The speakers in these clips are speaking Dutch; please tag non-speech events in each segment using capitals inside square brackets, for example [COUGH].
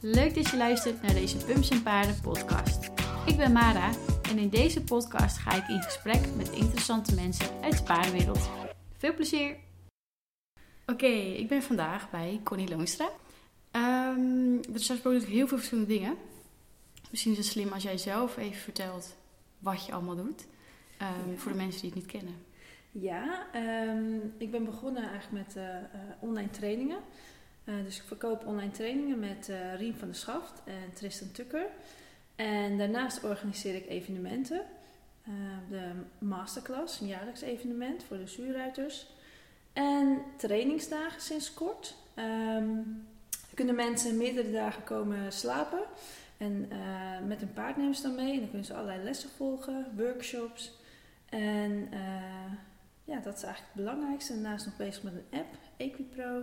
Leuk dat je luistert naar deze Pumps en Paarden podcast. Ik ben Mara en in deze podcast ga ik in gesprek met interessante mensen uit de paardenwereld. Veel plezier! Oké, ik ben vandaag bij Connie Loonstra. Um, er zijn natuurlijk heel veel verschillende dingen. Misschien is het slim als jij zelf even vertelt wat je allemaal doet. Um, Voor de mensen die het niet kennen. Ja, um, ik ben begonnen eigenlijk met uh, uh, online trainingen. Uh, dus ik verkoop online trainingen met Riem van der Schaft en Tristan Tucker. En daarnaast organiseer ik evenementen. de masterclass, een jaarlijks evenement voor de zuurruiters. En trainingsdagen sinds kort. Um, kunnen mensen meerdere dagen komen slapen. En met een paard nemen ze dan mee. En dan kunnen ze allerlei lessen volgen, workshops. En ja, dat is eigenlijk het belangrijkste. Daarnaast nog bezig met een app, Equipro.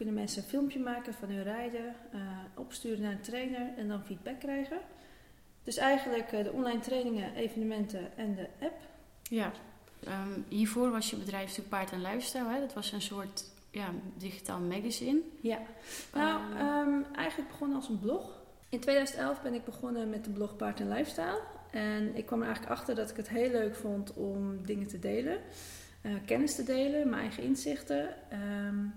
Kunnen mensen een filmpje maken van hun rijden, uh, opsturen naar een trainer en dan feedback krijgen. Dus eigenlijk uh, de online trainingen, evenementen en de app. Ja, um, hiervoor was je bedrijf natuurlijk Paard en Lifestyle. Hè? Dat was een soort ja, digitaal magazine. Ja, nou um, eigenlijk begonnen als een blog. In 2011 ben ik begonnen met de blog Paard en Lifestyle. En ik kwam er eigenlijk achter dat ik het heel leuk vond om dingen te delen uh, kennis te delen, mijn eigen inzichten. Um,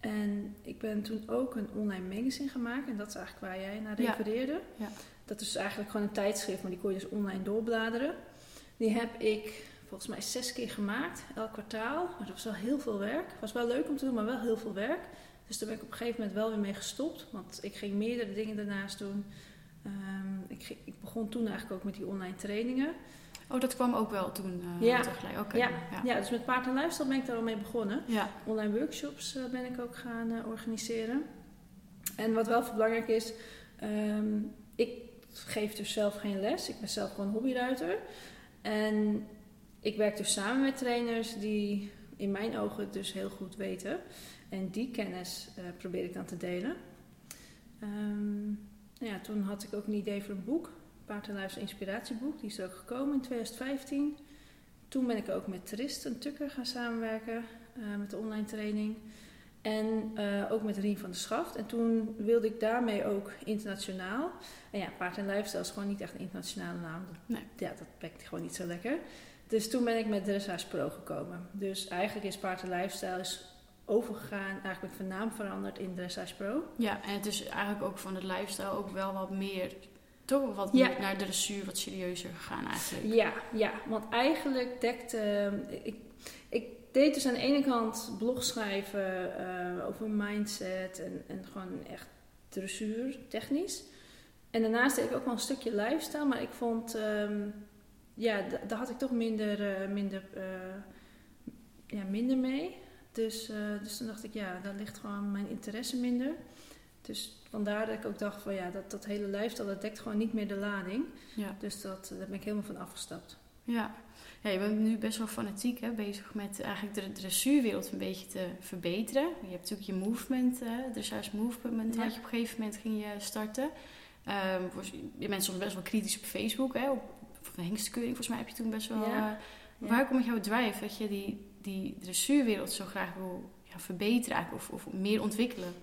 en ik ben toen ook een online magazine gemaakt. En dat is eigenlijk waar jij naar refereerde. Ja. ja. Dat is eigenlijk gewoon een tijdschrift, maar die kon je dus online doorbladeren. Die heb ik volgens mij zes keer gemaakt, elk kwartaal. Maar dat was wel heel veel werk. Het was wel leuk om te doen, maar wel heel veel werk. Dus daar ben ik op een gegeven moment wel weer mee gestopt. Want ik ging meerdere dingen daarnaast doen. Um, ik, ik, begon toen eigenlijk ook met die online trainingen. Oh, dat kwam ook wel toen uh, ja. tegelijk. Okay. Ja. ja. Ja. dus met paard en lifestyle ben ik daar al mee begonnen. Ja. Online workshops uh, ben ik ook gaan uh, organiseren. En wat wel belangrijk is, um, ik geef dus zelf geen les. Ik ben zelf gewoon hobbyruiter. En ik werk dus samen met trainers die in mijn ogen het dus heel goed weten. En die kennis probeer ik dan te delen. Um, ja, toen had ik ook een idee voor een boek. Paard en inspiratieboek. Die is er ook gekomen in 2015. Toen ben ik ook met Tristan Tukker gaan samenwerken uh, met de online training. En uh, ook met Rien van der Schaft. En toen wilde ik daarmee ook internationaal. En ja, Paard en Lifestyle is gewoon niet echt een internationale naam. Nee. Ja, dat pakt gewoon niet zo lekker. Dus toen ben ik met Dressage Pro gekomen. Dus eigenlijk is Paard en Lifestyle is overgegaan, eigenlijk van naam veranderd in Dressage Pro. Ja, en het is eigenlijk ook van het lifestyle ook wel wat meer toch wat ja. naar de dressuur wat serieuzer gegaan eigenlijk. Ja, ja want eigenlijk dekte... Uh, ik, ik deed dus aan de ene kant blog schrijven uh, over mindset en, en gewoon echt dressuur, technisch. En daarnaast deed ik ook wel een stukje lifestyle, maar ik vond... Um, ja, daar had ik toch minder, uh, minder, ja, minder mee. Dus, dus toen dacht ik, ja, daar ligt gewoon mijn interesse minder. Dus vandaar dat ik ook dacht van ja, dat, dat hele lifestyle, dat dekt gewoon niet meer de lading. Ja. Dus dat, daar ben ik helemaal van afgestapt. Ja. ja, je bent nu best wel fanatiek hè, bezig met eigenlijk de dressuurwereld een beetje te verbeteren. Je hebt natuurlijk je movement, uh, dressage movement ja. had je op een gegeven moment ging je starten. Um, je bent soms best wel kritisch op Facebook, hè, op, op hengstkeuring volgens mij heb je toen best wel... Ja. Uh, waar komt jouw drive dat je die, die dressuurwereld zo graag wil ja, verbeteren of, of meer ontwikkelen?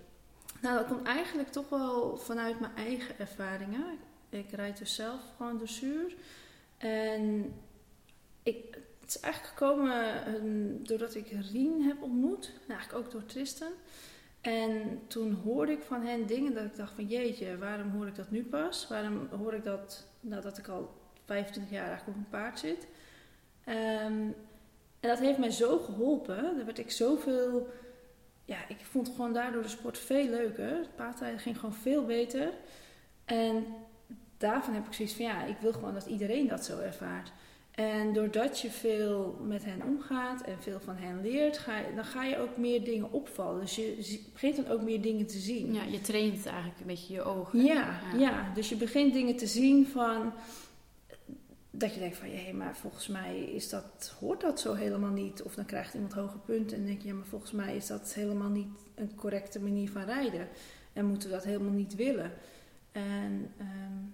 Nou, dat komt eigenlijk toch wel vanuit mijn eigen ervaringen. Ik rijd dus zelf gewoon dressuur. En ik, het is eigenlijk gekomen um, doordat ik Rien heb ontmoet. Nou, eigenlijk ook door Tristan. En toen hoorde ik van hen dingen dat ik dacht van jeetje, waarom hoor ik dat nu pas? Waarom hoor ik dat nadat ik al 25 jaar eigenlijk op een paard zit? Um, en dat heeft mij zo geholpen. Daar werd ik zoveel ja, ik vond gewoon daardoor de sport veel leuker. Het paardrijden ging gewoon veel beter. En daarvan heb ik zoiets van, ja, ik wil gewoon dat iedereen dat zo ervaart. En doordat je veel met hen omgaat en veel van hen leert, ga je, dan ga je ook meer dingen opvallen. Dus je begint dan ook meer dingen te zien. Ja, je traint eigenlijk een beetje je ogen. Ja, ja. ja. dus je begint dingen te zien van dat je denkt van, hé, maar volgens mij is dat, hoort dat zo helemaal niet. Of dan krijgt iemand hoge punten en denk je, ja, maar volgens mij is dat helemaal niet een correcte manier van rijden. En moeten we dat helemaal niet willen. En um,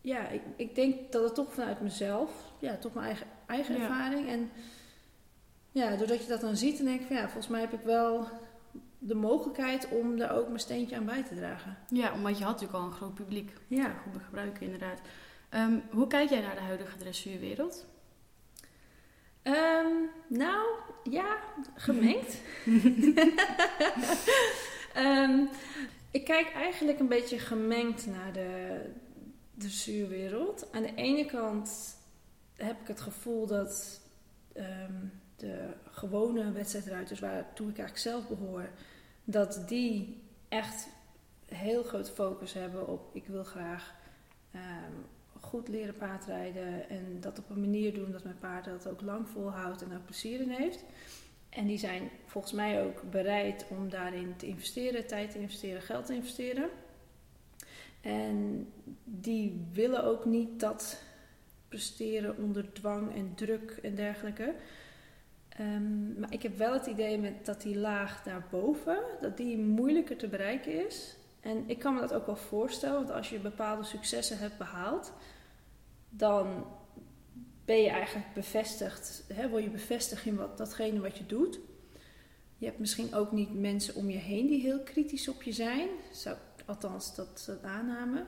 ja, ik, ik denk dat het toch vanuit mezelf, ja, toch mijn eigen, eigen ervaring. En ja, doordat je dat dan ziet, dan denk ik van, ja, volgens mij heb ik wel de mogelijkheid om daar ook mijn steentje aan bij te dragen. Ja, omdat je had natuurlijk al een groot publiek. Ja. Goed gebruiken, inderdaad. Ehm, hoe kijk jij naar de huidige dressuurwereld? Ehm, nou, ja, gemengd. [LAUGHS] Ehm, ik kijk eigenlijk een beetje gemengd naar de dressuurwereld. Aan de ene kant heb ik het gevoel dat de gewone wedstrijdruiters, waartoe ik eigenlijk zelf behoor, dat die echt heel groot focus hebben op ik wil graag goed leren paardrijden en dat op een manier doen dat mijn paard dat ook lang volhoudt en ook plezier in heeft. En die zijn volgens mij ook bereid om daarin te investeren, tijd te investeren, geld te investeren. En die willen ook niet dat presteren onder dwang en druk en dergelijke. Ehm, maar ik heb wel het idee dat die laag daarboven, dat die moeilijker te bereiken is. En ik kan me dat ook wel voorstellen, want als je bepaalde successen hebt behaald, dan ben je eigenlijk bevestigd, hè, word je bevestigd in wat, datgene wat je doet. Je hebt misschien ook niet mensen om je heen die heel kritisch op je zijn. Zou, althans, dat, dat aanname.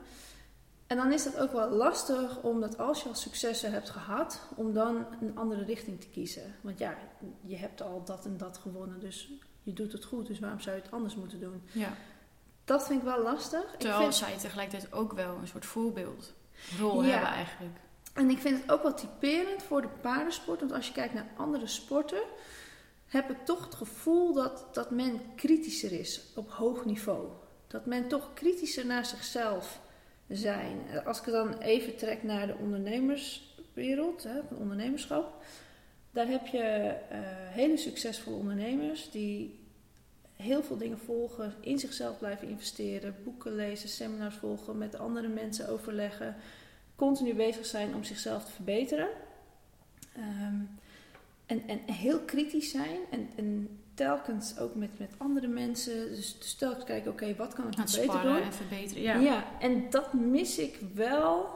En dan is dat ook wel lastig, omdat als je al successen hebt gehad, om dan een andere richting te kiezen. Want ja, je hebt al dat en dat gewonnen, dus je doet het goed, dus waarom zou je het anders moeten doen? Ja. Dat vind ik wel lastig. Terwijl ik vind... zij tegelijkertijd ook wel een soort voorbeeldrol hebben eigenlijk. En ik vind het ook wel typerend voor de paardensport. Want als je kijkt naar andere sporten, heb ik toch het gevoel dat, dat men kritischer is op hoog niveau. Dat men toch kritischer naar zichzelf zijn. Als ik dan even trek naar de ondernemerswereld, hè, van ondernemerschap. Daar heb je uh, hele succesvolle ondernemers die heel veel dingen volgen, in zichzelf blijven investeren, boeken lezen, seminars volgen, met andere mensen overleggen continu bezig zijn om zichzelf te verbeteren. Ehm, en, en heel kritisch zijn en, en telkens ook met, met andere mensen. Dus, dus telkens kijken, oké, wat kan ik nog beter doen? en verbeteren, ja. Ja, en dat mis ik wel.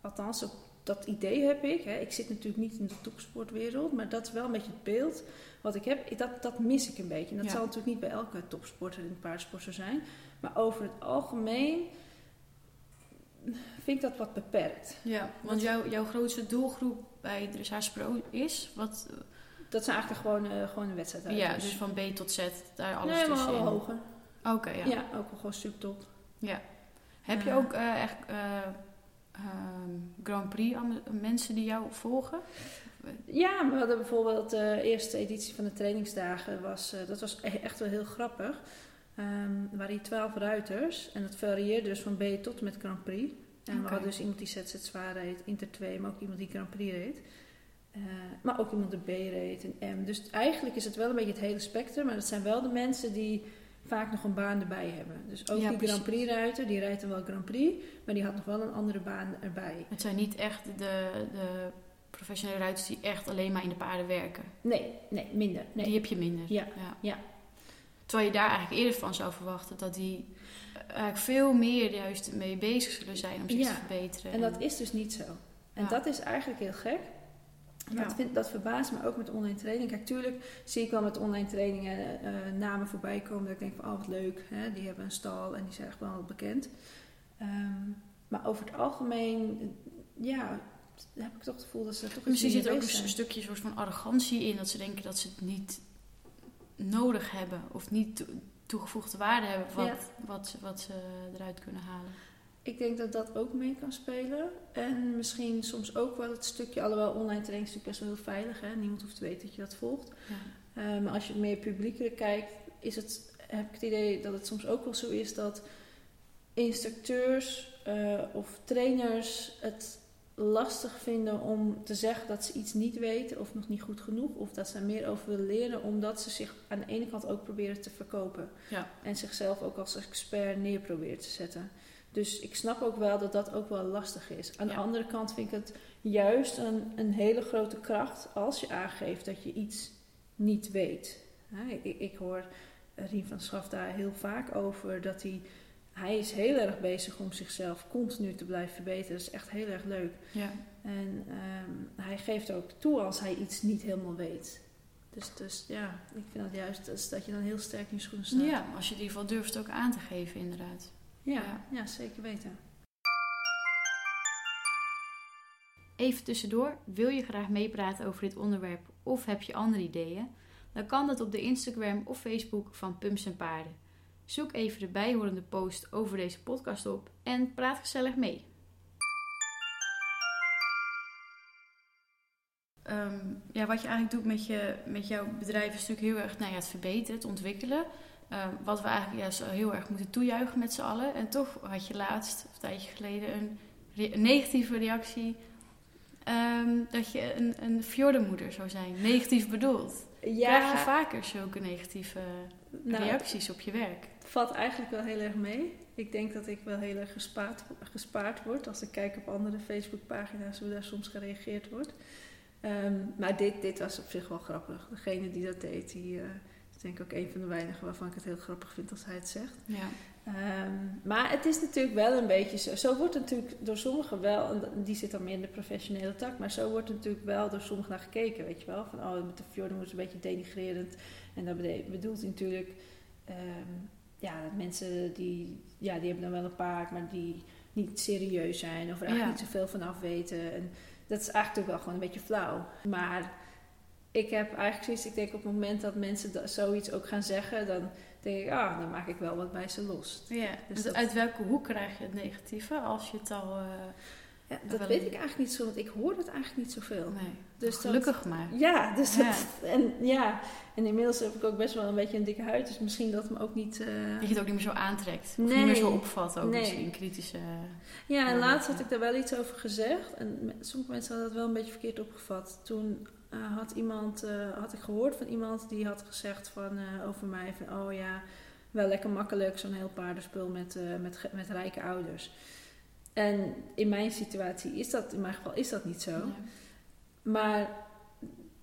Althans, dat idee heb ik. Hè. Ik zit natuurlijk niet in de topsportwereld, maar dat is wel een beetje het beeld wat ik heb. Dat, dat mis ik een beetje. En dat zal natuurlijk niet bij elke topsporter in paardsport zo zijn. Maar over het algemeen vind ik dat wat beperkt. Ja, want jouw, jouw grootste doelgroep bij Dressage Pro is? Wat, dat zijn eigenlijk gewoon, uh, gewoon een wedstrijd. Ja, dus van B tot Z, daar alles nee, hoger. Oké, ja. Ja, ook wel gewoon subtop. Ja. Heb je ook uh, echt uh, Grand Prix mensen die jou volgen? Ja, we hadden bijvoorbeeld de eerste editie van de trainingsdagen. Was, dat was e-, echt wel heel grappig. Um, er waren hier twaalf ruiters en dat varieerde dus van B tot met Grand Prix. En okay. we hadden dus iemand die ZZ zwaar reed, Inter 2, maar ook iemand die Grand Prix reed. Uh, maar ook iemand de B reed en M. Dus eigenlijk is het wel een beetje het hele spectrum, maar dat zijn wel de mensen die vaak nog een baan erbij hebben. Dus ook ja, die Grand Prix ruiter, die rijdt dan wel Grand Prix, maar die had nog wel een andere baan erbij. Het zijn niet echt de, de professionele ruiters die echt alleen maar in de paarden werken. Nee, nee, minder. Nee. Die heb je minder. Ja, ja. ja. Terwijl je daar eigenlijk eerder van zou verwachten dat die eigenlijk veel meer juist mee bezig zullen zijn om zich ja, te verbeteren. En dat is dus niet zo. En Ja. dat is eigenlijk heel gek. Ja. Dat, vind, dat verbaast me ook met online training. Kijk, tuurlijk zie ik wel met online trainingen eh, namen voorbij komen dat ik denk van, oh wat leuk, hè? die hebben een stal en die zijn echt wel bekend. Ehm, maar over het algemeen, ja, heb ik toch het gevoel dat ze toch Misschien zit er ook een stukje soort van arrogantie in dat ze denken dat ze het niet nodig hebben of niet toe- toegevoegde waarde hebben wat, Ja. wat, ze- wat ze eruit kunnen halen. Ik denk dat dat ook mee kan spelen. En misschien soms ook wel het stukje, alhoewel online training is natuurlijk best wel heel veilig. Hè? Niemand hoeft te weten dat je dat volgt. Ja. Eh, maar als je meer publiekelijk kijkt, is het, heb ik het idee dat het soms ook wel zo is dat instructeurs eh, of trainers het lastig vinden om te zeggen dat ze iets niet weten of nog niet goed genoeg, of dat ze er meer over willen leren, omdat ze zich aan de ene kant ook proberen te verkopen Ja. en zichzelf ook als expert neer proberen te zetten. Dus ik snap ook wel dat dat ook wel lastig is. Aan de andere kant vind ik het juist een, een hele grote kracht als je aangeeft dat je iets niet weet. Ik, ik hoor Rien van Schaf daar heel vaak over dat hij. Hij is heel erg bezig om zichzelf continu te blijven verbeteren. Dat is echt heel erg leuk. Ja. En ehm, hij geeft ook toe als hij iets niet helemaal weet. Dus, dus ja, ik vind dat juist dus dat je dan heel sterk in je schoenen staat. Ja, als je in ieder geval durft ook aan te geven, inderdaad. ja, Ja. ja, zeker weten. Even tussendoor, wil je graag meepraten over dit onderwerp of heb je andere ideeën? Dan kan dat op de Instagram of Facebook van Pumps en Paarden. Zoek even de bijhorende post over deze podcast op en praat gezellig mee. Ehm, ja, wat je eigenlijk doet met, je, met jouw bedrijf is natuurlijk heel erg nou ja, het verbeteren, het ontwikkelen. Ehm, wat we eigenlijk juist heel erg moeten toejuichen met z'n allen. En toch had je laatst, of een tijdje geleden, een, re- een negatieve reactie. ehm, dat je een, een fjordenmoeder zou zijn. Negatief bedoeld. Krijg je vaker zulke negatieve nou, reacties op je werk? Valt eigenlijk wel heel erg mee. Ik denk dat ik wel heel erg gespaard, gespaard word als ik kijk op andere Facebookpagina's hoe daar soms gereageerd wordt. Ehm, maar dit, dit was op zich wel grappig. Degene die dat deed, die eh, is denk ik ook een van de weinigen waarvan ik het heel grappig vind als hij het zegt. Ja. Ehm, maar het is natuurlijk wel een beetje zo. Zo wordt het natuurlijk door sommigen wel, en die zit dan meer in de professionele tak, maar zo wordt natuurlijk wel door sommigen naar gekeken, weet je wel. Van oh, met de fjorden moet een beetje denigrerend. En dat bedoelt natuurlijk, ehm, ja, dat mensen die, ja, die hebben dan wel een paard, maar die niet serieus zijn of er eigenlijk Ja. niet zoveel van af weten. En dat is eigenlijk wel gewoon een beetje flauw. Maar ik heb eigenlijk zoiets, ik denk op het moment dat mensen zoiets ook gaan zeggen, dan denk ik, ah, dan maak ik wel wat bij ze los. ja. Dus Dus dat- uit welke hoek krijg je het negatieve als je het al... eh, Ja, dat weet ik eigenlijk niet zo, want ik hoor het eigenlijk niet zoveel. nee. Dus dat- Gelukkig maar. Ja, dus Ja. dat, en ja, en inmiddels heb ik ook best wel een beetje een dikke huid, dus misschien dat het me ook niet. eh, Dat je het ook niet meer zo aantrekt. Of Nee. niet meer zo opvat ook Nee. misschien. Kritische... Ja, en laatst had ik daar wel iets over gezegd. En sommige mensen hadden dat wel een beetje verkeerd opgevat. Toen eh, had, iemand, eh, had ik gehoord van iemand die had gezegd van, eh, over mij van... Oh ja, wel lekker makkelijk zo'n heel paardenspul met, met, met rijke ouders. En in mijn situatie is dat, in mijn geval is dat niet zo. Maar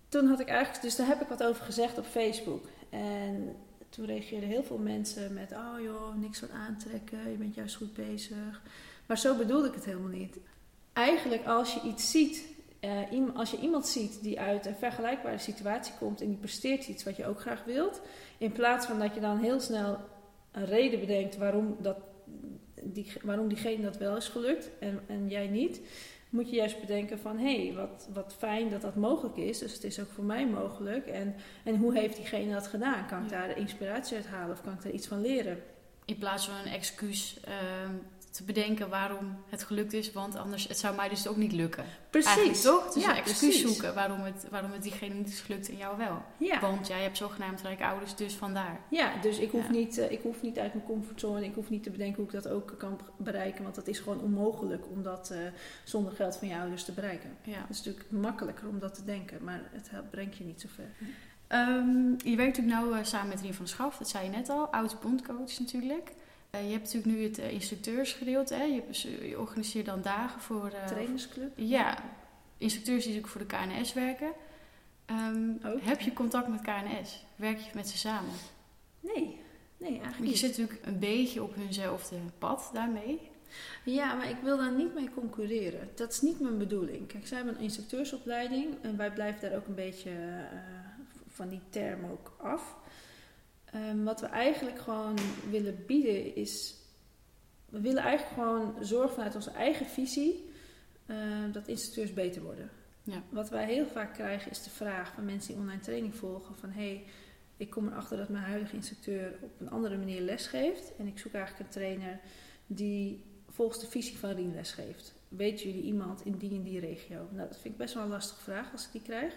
toen had ik eigenlijk, dus daar heb ik wat over gezegd op Facebook. En toen reageerden heel veel mensen met: Oh joh, niks van aantrekken, je bent juist goed bezig. Maar zo bedoelde ik het helemaal niet. Eigenlijk, als je iets ziet, eh, als je iemand ziet die uit een vergelijkbare situatie komt en die presteert iets wat je ook graag wilt, in plaats van dat je dan heel snel een reden bedenkt waarom, dat, die, waarom diegene dat wel is gelukt en, en jij niet, moet je juist bedenken van hé, hey, wat, wat fijn dat dat mogelijk is. Dus het is ook voor mij mogelijk. En, en hoe heeft diegene dat gedaan? Kan ik daar inspiratie uit halen of kan ik daar iets van leren? In plaats van een excuus ehm, te bedenken waarom het gelukt is. Want anders, het zou mij dus ook niet lukken. Eigenlijk toch? Dus Ja, excuus precies. zoeken waarom het, waarom het diegene niet is gelukt en jou wel. Ja. Want jij hebt zogenaamd rijke ouders, dus vandaar. Ja, dus ik hoef, Ja. Niet, eh, ik hoef niet uit mijn comfortzone. Ik hoef niet te bedenken hoe ik dat ook kan bereiken. Want dat is gewoon onmogelijk om dat eh, zonder geld van je ouders te bereiken. Ja. Het is natuurlijk makkelijker om dat te denken, maar het brengt je niet zo ver. Ehm, je werkt natuurlijk nou eh, samen met Rien van der Schaf, dat zei je net al. Oud bondcoach natuurlijk. Eh, je hebt natuurlijk nu het eh, instructeursgedeelte. Hè? Je, hebt- je organiseert dan dagen voor... eh, Trainersclub? Ja, instructeurs die natuurlijk voor de KNS werken. Ehm, heb je contact met KNS? Werk je met ze samen? Nee, nee eigenlijk Want je niet. zit natuurlijk een beetje op hunzelfde pad daarmee. Ja, maar ik wil daar niet mee concurreren. Dat is niet mijn bedoeling. Kijk, zij hebben een instructeursopleiding en wij blijven daar ook een beetje eh, van die term ook af. Ehm, wat we eigenlijk gewoon willen bieden is. We willen eigenlijk gewoon zorgen vanuit onze eigen visie eh, dat instructeurs beter worden. Ja. Wat wij heel vaak krijgen is de vraag van mensen die online training volgen: van hé, hey, ik kom erachter dat mijn huidige instructeur op een andere manier lesgeeft. En ik zoek eigenlijk een trainer die volgens de visie van Rien lesgeeft. Weten jullie iemand in die en die regio? Nou, dat vind ik best wel een lastige vraag als ik die krijg.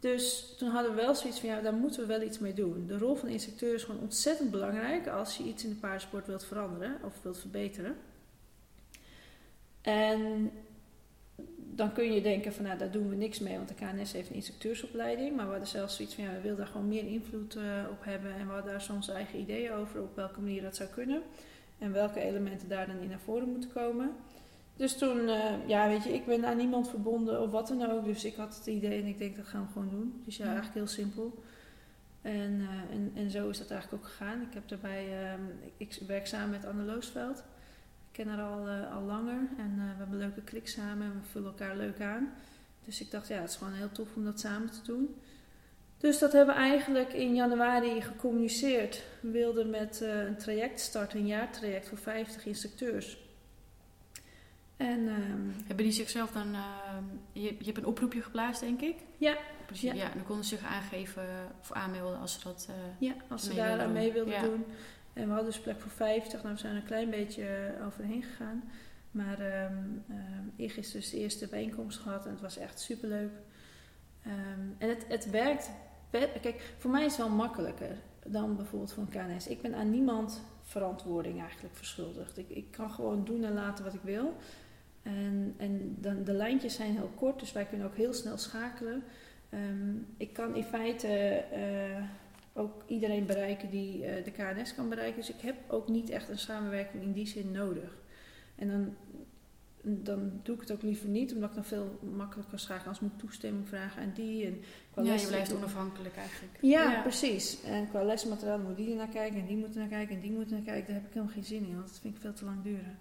Dus toen hadden we wel zoiets van, ja, daar moeten we wel iets mee doen. De rol van de instructeur is gewoon ontzettend belangrijk als je iets in de paardensport wilt veranderen of wilt verbeteren. En dan kun je denken van, nou, daar doen we niks mee, want de KNS heeft een instructeursopleiding. Maar we hadden zelfs zoiets van, ja, we willen daar gewoon meer invloed eh, op hebben. En we hadden daar soms eigen ideeën over op welke manier dat zou kunnen. En welke elementen daar dan in naar voren moeten komen. Dus toen, eh, ja, weet je, ik ben aan niemand verbonden of wat dan ook. Dus ik had het idee en ik denk, dat gaan we gewoon doen. Dus ja, Ja. eigenlijk heel simpel. En, eh, en, en zo is dat eigenlijk ook gegaan. Ik heb daarbij, ehm, ik, werk samen met Anne Loosveld. Ik ken haar al, eh, al langer en we hebben een leuke klik samen en we vullen elkaar leuk aan. Dus ik dacht, ja, het is gewoon heel tof om dat samen te doen. Dus dat hebben we eigenlijk in januari gecommuniceerd. We wilden met een traject starten, een jaartraject voor 50 instructeurs. En, um, Hebben die zichzelf dan... Uh, je, je hebt een oproepje geplaatst, denk ik? Ja. Precies, ja. ja. En dan konden ze zich aangeven of aanmelden als ze dat uh, Ja, als ze daar aan mee wilden doen. En we hadden dus plek voor 50. Nou, we zijn er een klein beetje overheen gegaan. Maar um, um, eergisteren dus de eerste bijeenkomst gehad en het was echt superleuk. Um, en het, het werkt. Kijk, voor mij is het wel makkelijker dan bijvoorbeeld voor een KNS. Ik ben aan niemand verantwoording eigenlijk verschuldigd. Ik, ik kan gewoon doen en laten wat ik wil. En, en dan, de lijntjes zijn heel kort, dus wij kunnen ook heel snel schakelen. Um, ik kan in feite uh, ook iedereen bereiken die uh, de KNS kan bereiken. Dus ik heb ook niet echt een samenwerking in die zin nodig. En dan, dan doe ik het ook liever niet, omdat ik dan veel makkelijker kan schakelen. Als moet ik toestemming vragen aan die. En qua ja, je blijft onafhankelijk eigenlijk. Ja, precies. En qua lesmateriaal moet die naar kijken en die moeten naar kijken en die moeten naar kijken. Daar heb ik helemaal geen zin in, want dat vind ik veel te lang duren.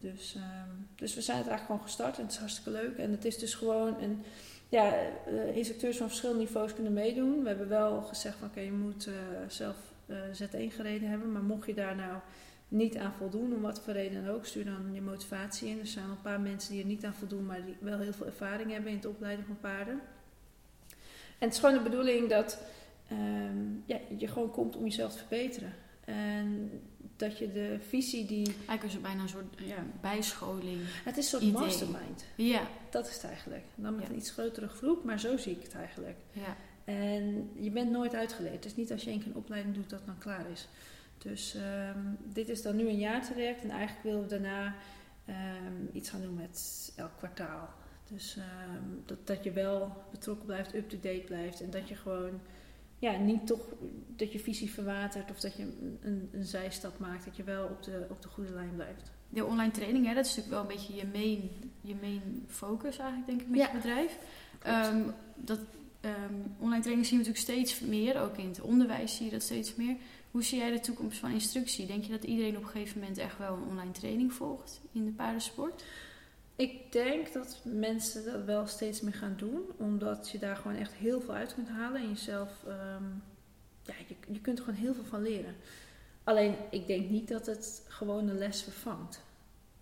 Dus, um, dus we zijn het eigenlijk gewoon gestart en het is hartstikke leuk. En het is dus gewoon een, ja, uh, instructeurs van verschillende niveaus kunnen meedoen. We hebben wel gezegd van oké, je moet uh, zelf uh, Z1 gereden hebben. Maar mocht je daar nou niet aan voldoen, om wat voor reden dan ook, stuur dan je motivatie in. Er zijn een paar mensen die er niet aan voldoen, maar die wel heel veel ervaring hebben in het opleiden van paarden. En het is gewoon de bedoeling dat um, ja, je gewoon komt om jezelf te verbeteren. En dat je de visie die... Eigenlijk is het bijna een soort ja, bijscholing. Het is een soort idee. mastermind. Ja. Dat is het eigenlijk. Dan met een iets grotere groep, maar zo zie ik het eigenlijk. Ja. En je bent nooit uitgeleerd. Het is niet als je één keer een opleiding doet dat dan klaar is. Dus um, dit is dan nu een jaartraject en eigenlijk willen we daarna um, iets gaan doen met elk kwartaal. Dus um, dat, dat je wel betrokken blijft, up-to-date blijft en dat je gewoon ja, niet toch dat je visie verwatert of dat je een, een, zijstap maakt, dat je wel op de, op de goede lijn blijft. De online training, hè, dat is natuurlijk wel een beetje je main, je main focus eigenlijk, denk ik, met je bedrijf. Um, dat, um, online training zien we natuurlijk steeds meer, ook in het onderwijs zie je dat steeds meer. Hoe zie jij de toekomst van instructie? Denk je dat iedereen op een gegeven moment echt wel een online training volgt in de paardensport? Ik denk dat mensen dat wel steeds meer gaan doen, omdat je daar gewoon echt heel veel uit kunt halen en jezelf, um, ja, je, je kunt er gewoon heel veel van leren. Alleen, ik denk niet dat het gewoon een les vervangt.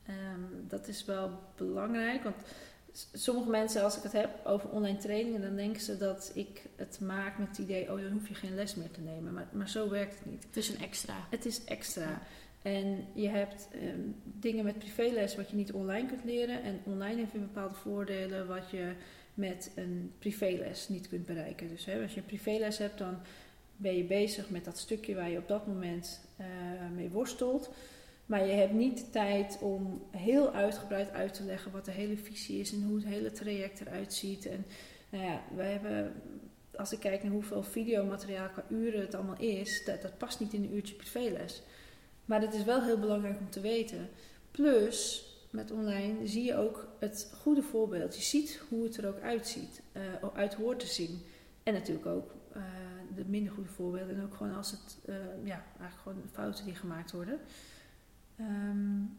Um, dat is wel belangrijk, want sommige mensen, als ik het heb over online trainingen, dan denken ze dat ik het maak met het idee, oh dan hoef je geen les meer te nemen. Maar, maar zo werkt het niet. Het is een extra. Het is extra. En je hebt um, dingen met privéles wat je niet online kunt leren. En online heeft je bepaalde voordelen wat je met een privéles niet kunt bereiken. Dus hè, als je een privéles hebt, dan ben je bezig met dat stukje waar je op dat moment uh, mee worstelt. Maar je hebt niet de tijd om heel uitgebreid uit te leggen wat de hele visie is en hoe het hele traject eruit ziet. En nou ja, we hebben, als ik kijk naar hoeveel videomateriaal qua uren het allemaal is, dat, dat past niet in een uurtje privéles. Maar het is wel heel belangrijk om te weten. Plus, met online zie je ook het goede voorbeeld. Je ziet hoe het er ook uitziet, uh, uit hoort te zien. En natuurlijk ook uh, de minder goede voorbeelden. En ook gewoon als het, uh, ja, eigenlijk gewoon fouten die gemaakt worden. Um,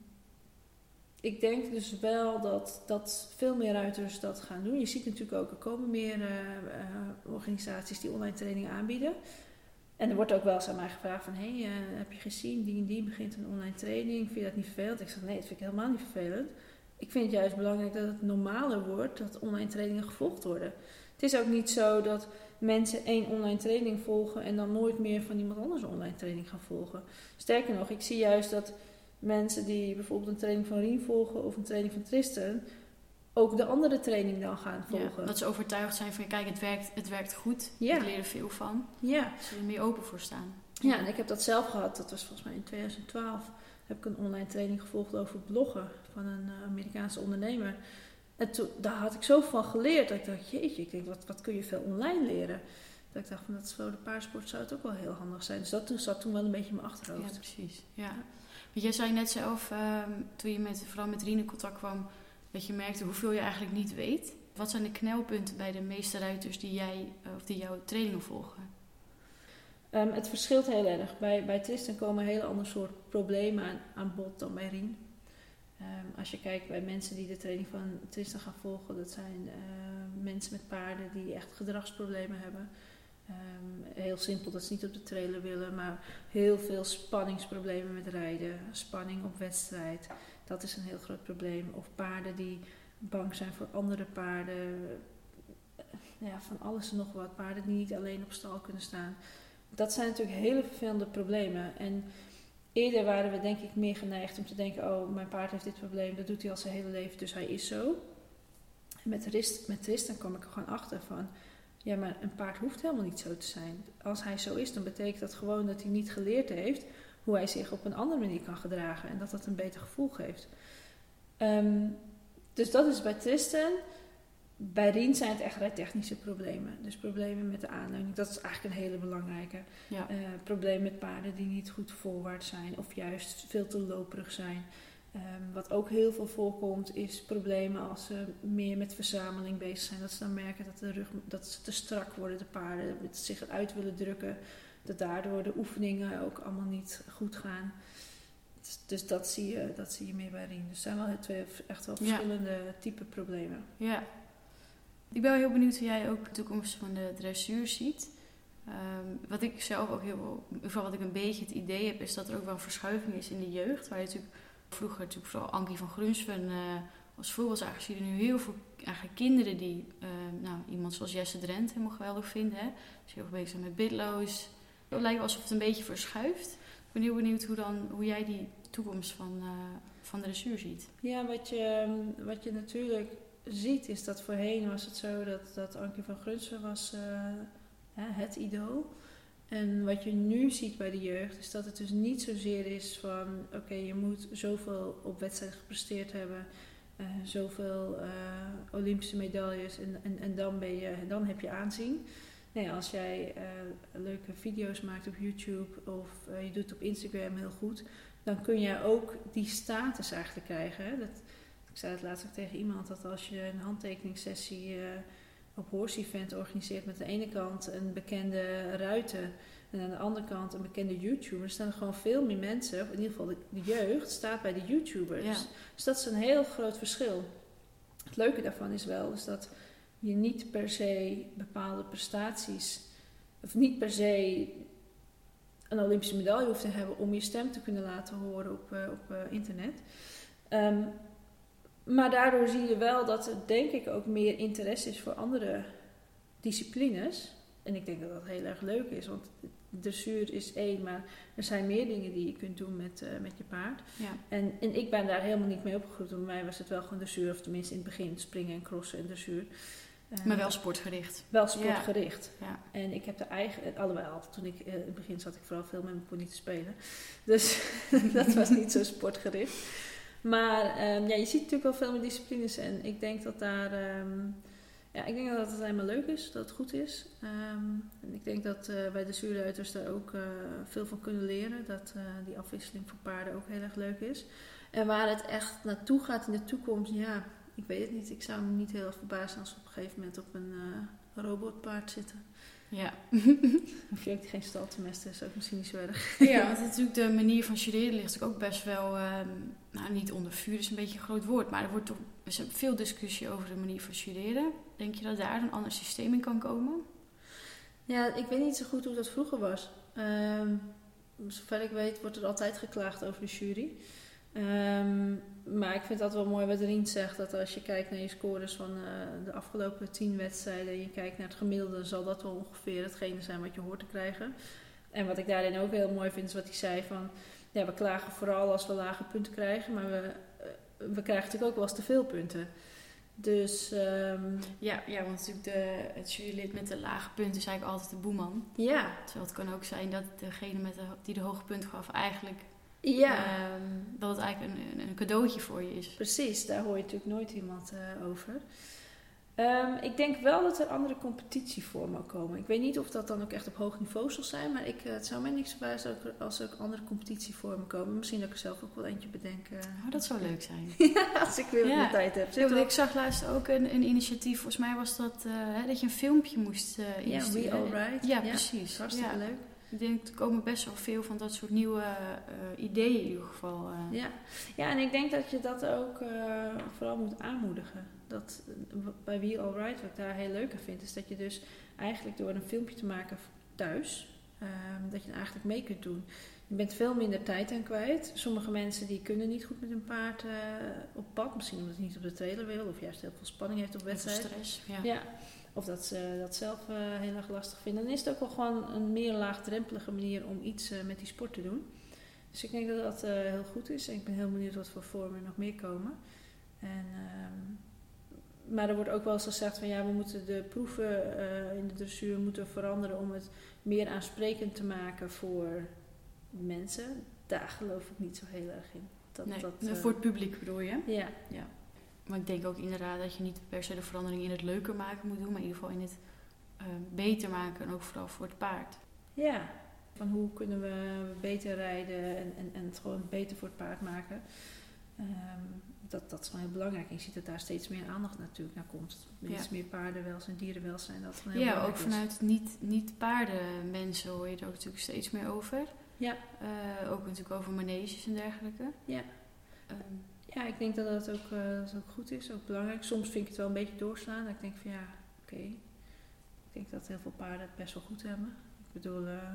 ik denk dus wel dat, dat veel meer ruiters dat gaan doen. Je ziet natuurlijk ook, er komen meer organisaties die online training aanbieden. En er wordt ook wel eens aan mij gevraagd van, hey, uh, heb je gezien, die en die begint een online training, vind je dat niet vervelend? Ik zeg, nee, dat vind ik helemaal niet vervelend. Ik vind het juist belangrijk dat het normaler wordt dat online trainingen gevolgd worden. Het is ook niet zo dat mensen één online training volgen en dan nooit meer van iemand anders een online training gaan volgen. Sterker nog, ik zie juist dat mensen die bijvoorbeeld een training van Rien volgen of een training van Tristan, ook de andere training dan gaan volgen. Ja, dat ze overtuigd zijn van, kijk, het werkt, het werkt goed. Ja. Ik leer er veel van. Ja. Ze er meer open voor staan. Ja, en ik heb dat zelf gehad. Dat was volgens mij in 2012. Heb ik een online training gevolgd over bloggen van een uh, Amerikaanse ondernemer. En toen, daar had ik zoveel van geleerd. Dat ik dacht, jeetje, ik denk, wat, wat kun je veel online leren? Dat ik dacht, van dat is voor de paarsport zou het ook wel heel handig zijn. Dus dat zat toen wel een beetje in mijn achterhoofd. Ja, precies. Ja. Want jij zei net zelf, um, toen je met, vooral met Rien in contact kwam dat je merkte hoeveel je eigenlijk niet weet. Wat zijn de knelpunten bij de meeste ruiters die jij eh, of die jouw trainingen volgen? Um, het verschilt heel erg. Bij, bij Tristan komen hele ander soort problemen aan, aan bod dan bij Rien. Um, als je kijkt bij mensen die de training van Tristan gaan volgen, dat zijn uh, mensen met paarden die echt gedragsproblemen hebben. Ehm, heel simpel dat ze niet op de trailer willen, maar heel veel spanningsproblemen met rijden, spanning op wedstrijd. Dat is een heel groot probleem. Of paarden die bang zijn voor andere paarden. Ja, van alles en nog wat. Paarden die niet alleen op stal kunnen staan. Dat zijn natuurlijk hele vervelende problemen. En eerder waren we denk ik meer geneigd om te denken: oh, mijn paard heeft dit probleem, dat doet hij al zijn hele leven, dus hij is zo. En met, Rist, met Tristan kwam ik er gewoon achter van: ja, maar een paard hoeft helemaal niet zo te zijn. Als hij zo is, dan betekent dat gewoon dat hij niet geleerd heeft hoe hij zich op een andere manier kan gedragen en dat dat een beter gevoel geeft. Ehm, dus dat is bij Tristan. Bij Rien zijn het echt technische problemen. Dus problemen met de aanleuning, dat is eigenlijk een hele belangrijke. Ja. Uh, problemen met paarden die niet goed voorwaarts zijn of juist veel te loperig zijn. Ehm, wat ook heel veel voorkomt, is problemen als ze meer met verzameling bezig zijn. Dat ze dan merken dat, de rug, dat ze te strak worden, de paarden, dat ze zich eruit willen drukken. Dat daardoor de oefeningen ook allemaal niet goed gaan. Dus, dus dat, zie je, dat zie je meer bij Rien. Dus er zijn wel twee echt wel verschillende ja. type problemen. Ja. Ik ben wel heel benieuwd hoe jij ook de toekomst van de dressuur ziet. Um, wat ik zelf ook heel, geval wat ik een beetje het idee heb, is dat er ook wel een verschuiving is in de jeugd. Waar je natuurlijk vroeger natuurlijk vooral Ankie van Grunsven uh, als voorbeeld zag, zie je nu heel veel eigenlijk kinderen die uh, nou, iemand zoals Jesse Drent helemaal geweldig vinden. Hè? Dus heel bezig zijn met bidloos. Het lijkt alsof het een beetje verschuift. Ik ben heel benieuwd hoe, dan, hoe jij die toekomst van, uh, van de dressuur ziet. Ja, wat je, wat je natuurlijk ziet is dat voorheen was het zo dat, dat Ankie van Grunsven was uh, het idool. En wat je nu ziet bij de jeugd is dat het dus niet zozeer is van oké, je moet zoveel op wedstrijden gepresteerd hebben, uh, zoveel Olympische medailles en, en, en dan, ben je, dan heb je aanzien. Nee, als jij uh, leuke video's maakt op YouTube of je doet het op Instagram heel goed, dan kun je ook die status eigenlijk krijgen. Dat, ik zei het laatst ook tegen iemand dat als je een handtekeningssessie op Horse Event organiseert met aan de ene kant een bekende ruiter en aan de andere kant een bekende YouTuber, er staan er gewoon veel meer mensen, of in ieder geval de, jeugd, staat bij de YouTubers. Dus dat is een heel groot verschil. Het leuke daarvan is wel is dat je niet per se bepaalde prestaties, of niet per se een Olympische medaille hoeft te hebben om je stem te kunnen laten horen op, uh, op uh, internet. Um, maar daardoor zie je wel dat er denk ik ook meer interesse is voor andere disciplines. En ik denk dat dat heel erg leuk is, want dressuur is één, maar er zijn meer dingen die je kunt doen met, uh, met je paard. Ja. En, en ik ben daar helemaal niet mee opgegroeid. Bij mij was het wel gewoon dressuur, of tenminste in het begin springen en crossen en dressuur. Uh, maar wel sportgericht. Wel sportgericht. Ja. En ik heb de eigen, alhoewel, toen ik uh, in het begin zat ik vooral veel met mijn pony te spelen. Dus [LAUGHS] dat was niet zo sportgericht. Maar um, ja, je ziet natuurlijk wel veel meer disciplines en ik denk dat daar. Um, ja, ik denk dat het helemaal leuk is, dat het goed is. Um, en ik denk dat uh, wij de zuurruiters daar ook uh, veel van kunnen leren. Dat uh, die afwisseling voor paarden ook heel erg leuk is. En waar het echt naartoe gaat in de toekomst, ja, ik weet het niet. Ik zou me niet heel erg verbazen als we op een gegeven moment op een robotpaard zitten. Ja. [LAUGHS] Of je ook geen staltemesten, is ook misschien niet zo erg. Ja, [LAUGHS] want natuurlijk de manier van studeren ligt ook best wel, um, nou niet onder vuur is een beetje een groot woord, maar er wordt toch er veel discussie over de manier van studeren. Denk je dat daar een ander systeem in kan komen? Ja, ik weet niet zo goed hoe dat vroeger was. Um, zover ik weet wordt er altijd geklaagd over de jury. Um, maar ik vind dat wel mooi wat Rien zegt. Dat als je kijkt naar je scores van uh, de afgelopen tien wedstrijden. En je kijkt naar het gemiddelde. zal dat wel ongeveer hetgene zijn wat je hoort te krijgen. En wat ik daarin ook heel mooi vind is wat hij zei van. Ja, we klagen vooral als we lage punten krijgen. Maar we, uh, we krijgen natuurlijk ook wel eens te veel punten. Dus um, ja, ja, want natuurlijk de, het jurylid met de lage punten is eigenlijk altijd de boeman. Ja. Terwijl het kan ook zijn dat degene met de, die de hoge punten gaf eigenlijk ja. Um, dat het eigenlijk een, een, cadeautje voor je is. Precies, daar hoor je natuurlijk nooit iemand uh, over. Um, ik denk wel dat er andere competitievormen komen. Ik weet niet of dat dan ook echt op hoog niveau zal zijn, maar ik, uh, het zou mij niks verbazen als er ook andere competitievormen komen. Misschien dat ik er zelf ook wel eentje bedenk. Uh. Oh, dat zou leuk zijn. [LAUGHS] ja, als ik weer ja. de tijd heb. Ja, ik zag laatst ook een, een initiatief, volgens mij was dat dat je een filmpje moest insturen. Ja, We Alright. Ja, precies. Hartstikke leuk. Ik denk, er komen best wel veel van dat soort nieuwe uh, ideeën in ieder geval. Uh. Ja. ja, en ik denk dat je dat ook uh, vooral moet aanmoedigen. Dat, bij Wheel Alright, wat ik daar heel leuk aan vind, is dat je dus eigenlijk door een filmpje te maken thuis, ehm, dat je eigenlijk mee kunt doen. Je bent veel minder tijd aan kwijt. Sommige mensen die kunnen niet goed met hun paard eh, op pad. Misschien omdat ze niet op de trailer wil. Of juist heel veel spanning heeft op wedstrijd. stress, ja. Ja. Of dat ze dat zelf eh, heel erg lastig vinden. Dan is het ook wel gewoon een meer laagdrempelige manier om iets eh, met die sport te doen. Dus ik denk dat dat eh, heel goed is. En ik ben heel benieuwd wat voor vormen er nog meer komen. En, ehm, maar er wordt ook wel eens gezegd van ja, we moeten de proeven in de dressuur moeten veranderen om het meer aansprekend te maken voor mensen. Daar geloof ik niet zo heel erg in. Dat, Nee, dat, voor het publiek bedoel je? ja, Maar ik denk ook inderdaad dat je niet per se de verandering in het leuker maken moet doen, maar in ieder geval in het eh, beter maken en ook vooral voor het paard. Ja, van hoe kunnen we beter rijden en, en, en het gewoon beter voor het paard maken. Ehm, dat, dat is gewoon heel belangrijk. En je ziet dat daar steeds meer aandacht natuurlijk naar komt. Ja. Iets meer paardenwelzijn, dierenwelzijn. Dat heel Ja, ook is. vanuit niet, niet paardenmensen hoor je er ook natuurlijk steeds meer over. Ja. Eh, ook natuurlijk over maneges en dergelijke. Ja. Ehm, Ja, ik denk dat dat ook, eh, dat ook goed is, ook belangrijk. Soms vind ik het wel een beetje doorslaan. Dat ik denk van ja, oké. Ik denk dat heel veel paarden het best wel goed hebben. Ik bedoel, eh,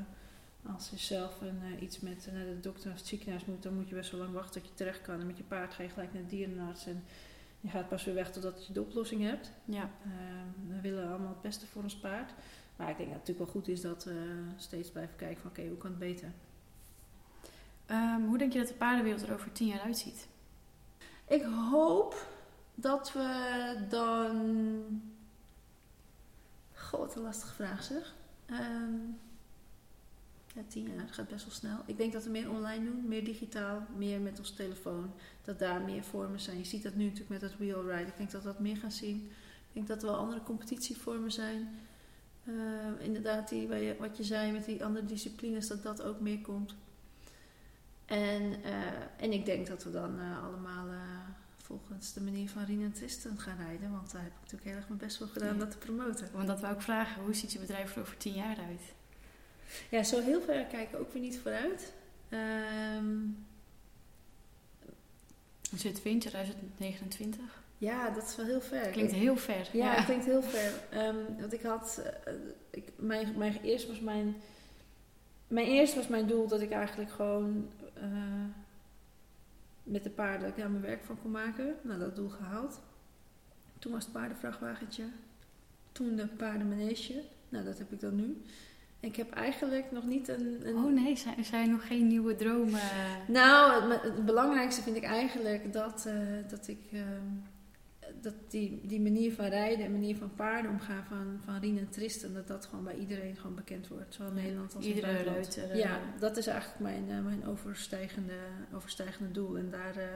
als je zelf een, eh, iets met naar de dokter of het ziekenhuis moet, dan moet je best wel lang wachten tot je terecht kan. En met je paard ga je gelijk naar de dierenarts en je gaat pas weer weg totdat je de oplossing hebt. ja. Ehm, we willen allemaal het beste voor ons paard. Maar ik denk dat het natuurlijk wel goed is dat we steeds blijven kijken van oké, hoe kan het beter? Ehm, hoe denk je dat de paardenwereld er over tien jaar uitziet? Ik hoop dat we dan. God, wat een lastige vraag zeg. Ehm, ja, tien jaar, dat gaat best wel snel. Ik denk dat we meer online doen, meer digitaal, meer met ons telefoon. Dat daar meer vormen zijn. Je ziet dat nu natuurlijk met dat wheel ride. Ik denk dat we dat meer gaan zien. Ik denk dat er wel andere competitievormen zijn. Ehm, inderdaad, die, wat je zei met die andere disciplines, dat dat ook meer komt. En, eh, en ik denk dat we dan eh, allemaal eh, volgens de manier van Rien en Tristan gaan rijden. Want daar heb ik natuurlijk heel erg mijn best voor gedaan Ja. dat te promoten. Want dat wou ik vragen, hoe ziet je bedrijf er over tien jaar uit? Ja, zo heel ver kijken ook weer niet vooruit. Hoe zit we in 2029? ja, dat is wel heel ver. Klinkt heel ver. Ja, het klinkt heel ver. Ehm, want ik had, ik, mijn, mijn, eerst was mijn, mijn eerst was mijn doel dat ik eigenlijk gewoon eh, met de paarden dat ik daar mijn werk van kon maken. Nou, dat doel gehaald. Toen was het paardenvrachtwagentje. Toen de paardenmanege. Nou, dat heb ik dan nu. En ik heb eigenlijk nog niet een... een Oh nee, zijn, zijn nog geen nieuwe dromen? nou, het, het belangrijkste vind ik eigenlijk dat, eh, dat ik ehm, dat die, die manier van rijden en manier van paarden omgaan van, van Rien en Tristan, dat dat gewoon bij iedereen gewoon bekend wordt. Zowel in Nederland als in Iedere het buitenland. ruiter. Ja, dat is eigenlijk mijn, eh, mijn overstijgende, overstijgende doel. En daar, eh,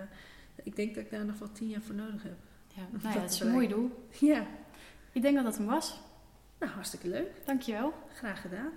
ik denk dat ik daar nog wel tien jaar voor nodig heb. Ja, nou ja, Dat het is een mooi doel. Ja, Ik denk dat dat hem was. nou hartstikke leuk. Dankjewel. Graag gedaan.